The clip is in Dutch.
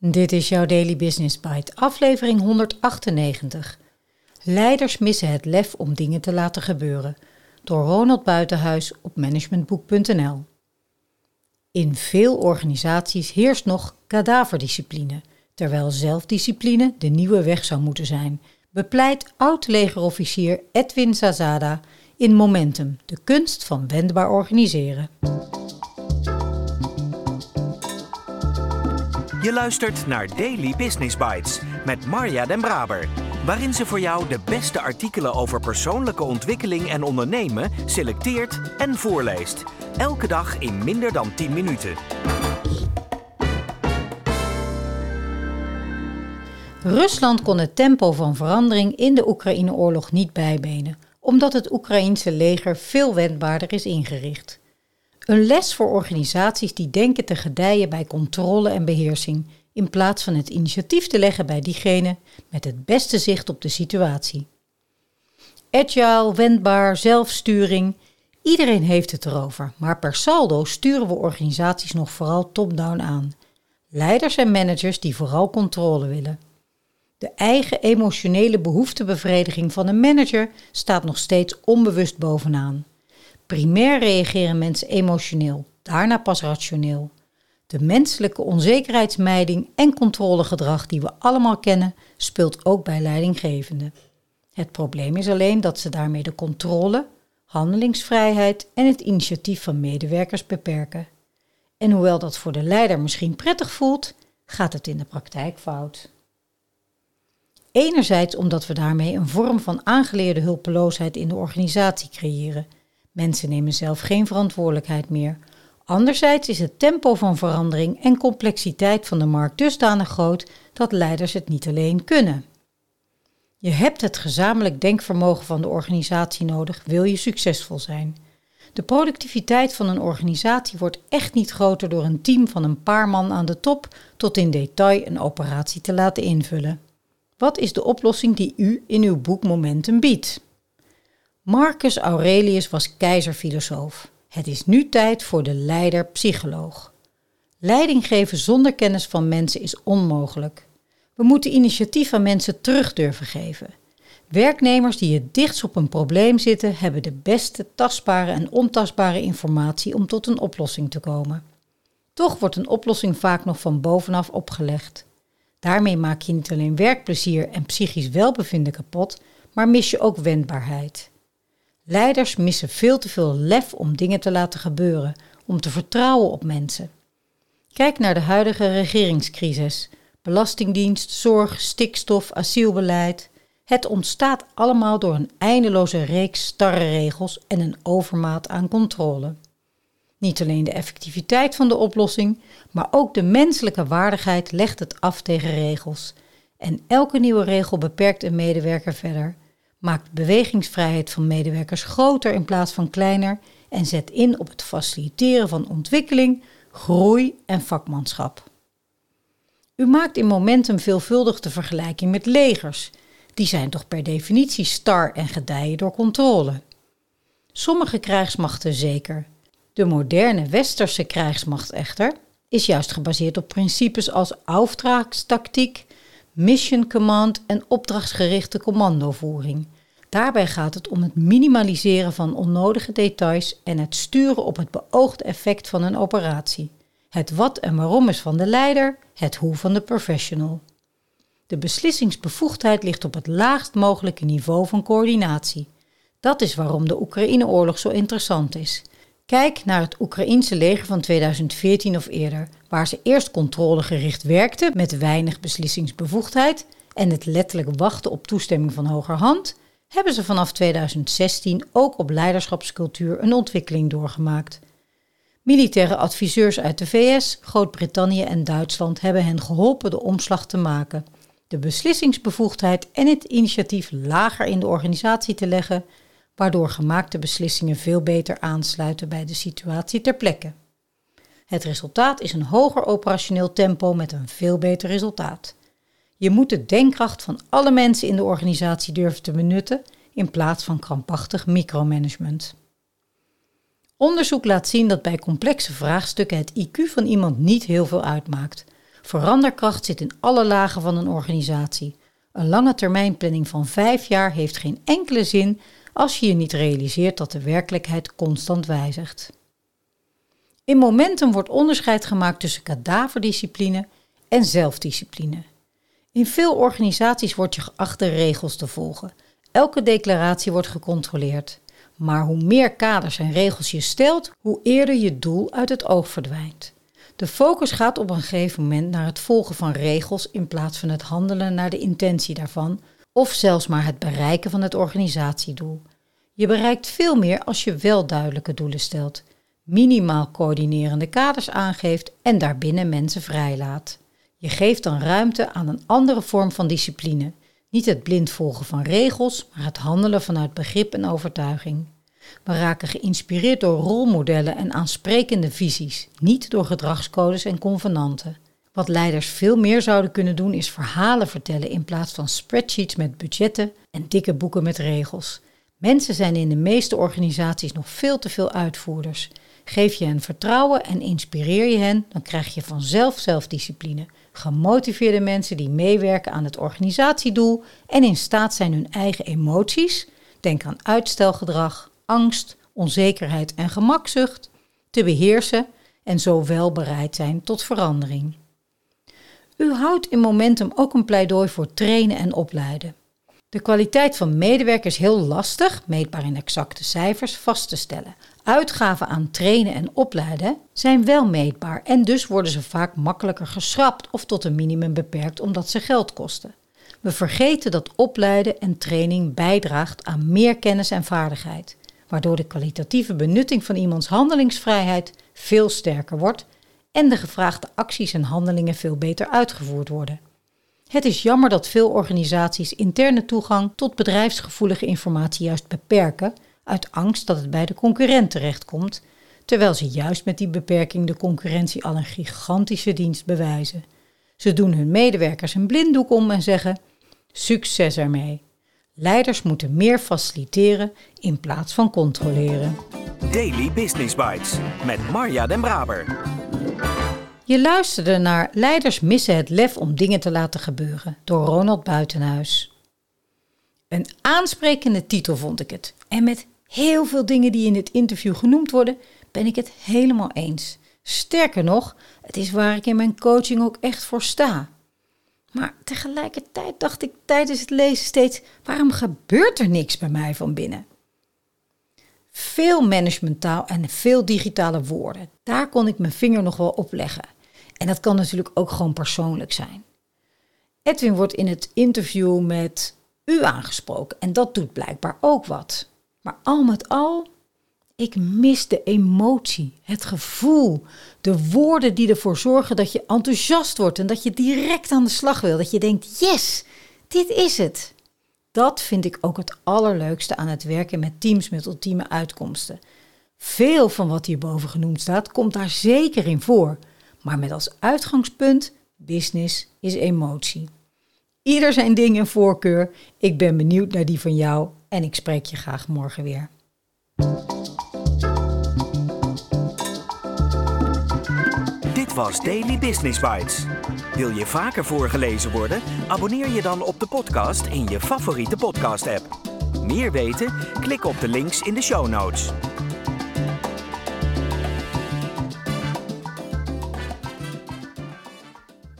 Dit is jouw Daily Business Bite, aflevering 198. Leiders missen het lef om dingen te laten gebeuren. Door Ronald Buitenhuis op managementboek.nl. In veel organisaties heerst nog kadaverdiscipline, terwijl zelfdiscipline de nieuwe weg zou moeten zijn, bepleit oud-legerofficier Edwin Zazada in Momentum, de kunst van wendbaar organiseren. Je luistert naar Daily Business Bites met Marja Den Braber, waarin ze voor jou de beste artikelen over persoonlijke ontwikkeling en ondernemen selecteert en voorleest. Elke dag in minder dan 10 minuten. Rusland kon het tempo van verandering in de Oekraïne-oorlog niet bijbenen, omdat het Oekraïense leger veel wendbaarder is ingericht. Een les voor organisaties die denken te gedijen bij controle en beheersing, in plaats van het initiatief te leggen bij diegene met het beste zicht op de situatie. Agile, wendbaar, zelfsturing, iedereen heeft het erover, maar per saldo sturen we organisaties nog vooral top-down aan. Leiders en managers die vooral controle willen. De eigen emotionele behoeftebevrediging van een manager staat nog steeds onbewust bovenaan. Primair reageren mensen emotioneel, daarna pas rationeel. De menselijke onzekerheidsmijding en controlegedrag die we allemaal kennen, speelt ook bij leidinggevenden. Het probleem is alleen dat ze daarmee de controle, handelingsvrijheid en het initiatief van medewerkers beperken. En hoewel dat voor de leider misschien prettig voelt, gaat het in de praktijk fout. Enerzijds omdat we daarmee een vorm van aangeleerde hulpeloosheid in de organisatie creëren Mensen nemen zelf geen verantwoordelijkheid meer. Anderzijds is het tempo van verandering en complexiteit van de markt dusdanig groot dat leiders het niet alleen kunnen. Je hebt het gezamenlijk denkvermogen van de organisatie nodig, wil je succesvol zijn. De productiviteit van een organisatie wordt echt niet groter door een team van een paar man aan de top tot in detail een operatie te laten invullen. Wat is de oplossing die u in uw boek Momentum biedt? Marcus Aurelius was keizerfilosoof. Het is nu tijd voor de leider-psycholoog. Leiding geven zonder kennis van mensen is onmogelijk. We moeten initiatief aan mensen terug durven geven. Werknemers die het dichtst op een probleem zitten, hebben de beste tastbare en ontastbare informatie om tot een oplossing te komen. Toch wordt een oplossing vaak nog van bovenaf opgelegd. Daarmee maak je niet alleen werkplezier en psychisch welbevinden kapot, maar mis je ook wendbaarheid. Leiders missen veel te veel lef om dingen te laten gebeuren, om te vertrouwen op mensen. Kijk naar de huidige regeringscrisis. Belastingdienst, zorg, stikstof, asielbeleid. Het ontstaat allemaal door een eindeloze reeks starre regels en een overmaat aan controle. Niet alleen de effectiviteit van de oplossing, maar ook de menselijke waardigheid legt het af tegen regels. En elke nieuwe regel beperkt een medewerker verder maakt bewegingsvrijheid van medewerkers groter in plaats van kleiner en zet in op het faciliteren van ontwikkeling, groei en vakmanschap. U maakt in momentum veelvuldig de vergelijking met legers. Die zijn toch per definitie star en gedijen door controle. Sommige krijgsmachten zeker. De moderne westerse krijgsmacht echter is juist gebaseerd op principes als auftragstactiek, mission command en opdrachtsgerichte commandovoering. Daarbij gaat het om het minimaliseren van onnodige details en het sturen op het beoogde effect van een operatie. Het wat en waarom is van de leider, het hoe van de professional. De beslissingsbevoegdheid ligt op het laagst mogelijke niveau van coördinatie. Dat is waarom de Oekraïne-oorlog zo interessant is. Kijk naar het Oekraïense leger van 2014 of eerder, waar ze eerst controlegericht werkten met weinig beslissingsbevoegdheid en het letterlijk wachten op toestemming van hogerhand, hebben ze vanaf 2016 ook op leiderschapscultuur een ontwikkeling doorgemaakt. Militaire adviseurs uit de VS, Groot-Brittannië en Duitsland hebben hen geholpen de omslag te maken, de beslissingsbevoegdheid en het initiatief lager in de organisatie te leggen, waardoor gemaakte beslissingen veel beter aansluiten bij de situatie ter plekke. Het resultaat is een hoger operationeel tempo met een veel beter resultaat. Je moet de denkkracht van alle mensen in de organisatie durven te benutten in plaats van krampachtig micromanagement. Onderzoek laat zien dat bij complexe vraagstukken het IQ van iemand niet heel veel uitmaakt. Veranderkracht zit in alle lagen van een organisatie. Een lange termijnplanning van vijf jaar heeft geen enkele zin als je je niet realiseert dat de werkelijkheid constant wijzigt. In Momentum wordt onderscheid gemaakt tussen kadaverdiscipline en zelfdiscipline. In veel organisaties wordt je geacht de regels te volgen. Elke declaratie wordt gecontroleerd. Maar hoe meer kaders en regels je stelt, hoe eerder je doel uit het oog verdwijnt. De focus gaat op een gegeven moment naar het volgen van regels in plaats van het handelen naar de intentie daarvan, of zelfs maar het bereiken van het organisatiedoel. Je bereikt veel meer als je wel duidelijke doelen stelt, minimaal coördinerende kaders aangeeft en daarbinnen mensen vrijlaat. Je geeft dan ruimte aan een andere vorm van discipline. Niet het blind volgen van regels, maar het handelen vanuit begrip en overtuiging. We raken geïnspireerd door rolmodellen en aansprekende visies, niet door gedragscodes en convenanten. Wat leiders veel meer zouden kunnen doen is verhalen vertellen in plaats van spreadsheets met budgetten en dikke boeken met regels. Mensen zijn in de meeste organisaties nog veel te veel uitvoerders. Geef je hen vertrouwen en inspireer je hen, dan krijg je vanzelf zelfdiscipline. Gemotiveerde mensen die meewerken aan het organisatiedoel en in staat zijn hun eigen emoties, denk aan uitstelgedrag, angst, onzekerheid en gemakzucht, te beheersen en zo wel bereid zijn tot verandering. U houdt in Momentum ook een pleidooi voor trainen en opleiden. De kwaliteit van medewerkers is heel lastig, meetbaar in exacte cijfers, vast te stellen. Uitgaven aan trainen en opleiden zijn wel meetbaar en dus worden ze vaak makkelijker geschrapt of tot een minimum beperkt omdat ze geld kosten. We vergeten dat opleiden en training bijdraagt aan meer kennis en vaardigheid, waardoor de kwalitatieve benutting van iemands handelingsvrijheid veel sterker wordt en de gevraagde acties en handelingen veel beter uitgevoerd worden. Het is jammer dat veel organisaties interne toegang tot bedrijfsgevoelige informatie juist beperken uit angst dat het bij de concurrent terechtkomt, terwijl ze juist met die beperking de concurrentie al een gigantische dienst bewijzen. Ze doen hun medewerkers een blinddoek om en zeggen: succes ermee. Leiders moeten meer faciliteren in plaats van controleren. Daily Business Bites met Marja Den Braber. Je luisterde naar Leiders missen het lef om dingen te laten gebeuren door Ronald Buitenhuis. Een aansprekende titel vond ik het. En met heel veel dingen die in dit interview genoemd worden, ben ik het helemaal eens. Sterker nog, het is waar ik in mijn coaching ook echt voor sta. Maar tegelijkertijd dacht ik tijdens het lezen steeds: waarom gebeurt er niks bij mij van binnen? Veel managementtaal en veel digitale woorden. Daar kon ik mijn vinger nog wel op leggen. En dat kan natuurlijk ook gewoon persoonlijk zijn. Edwin wordt in het interview met u aangesproken en dat doet blijkbaar ook wat. Maar al met al, ik mis de emotie, het gevoel, de woorden die ervoor zorgen dat je enthousiast wordt en dat je direct aan de slag wil. Dat je denkt, yes, dit is het. Dat vind ik ook het allerleukste aan het werken met teams met ultieme uitkomsten. Veel van wat hierboven genoemd staat, komt daar zeker in voor. Maar met als uitgangspunt, business is emotie. Ieder zijn ding en voorkeur. Ik ben benieuwd naar die van jou en ik spreek je graag morgen weer. Dit was Daily Business Bites. Wil je vaker voorgelezen worden? Abonneer je dan op de podcast in je favoriete podcast-app. Meer weten? Klik op de links in de show notes.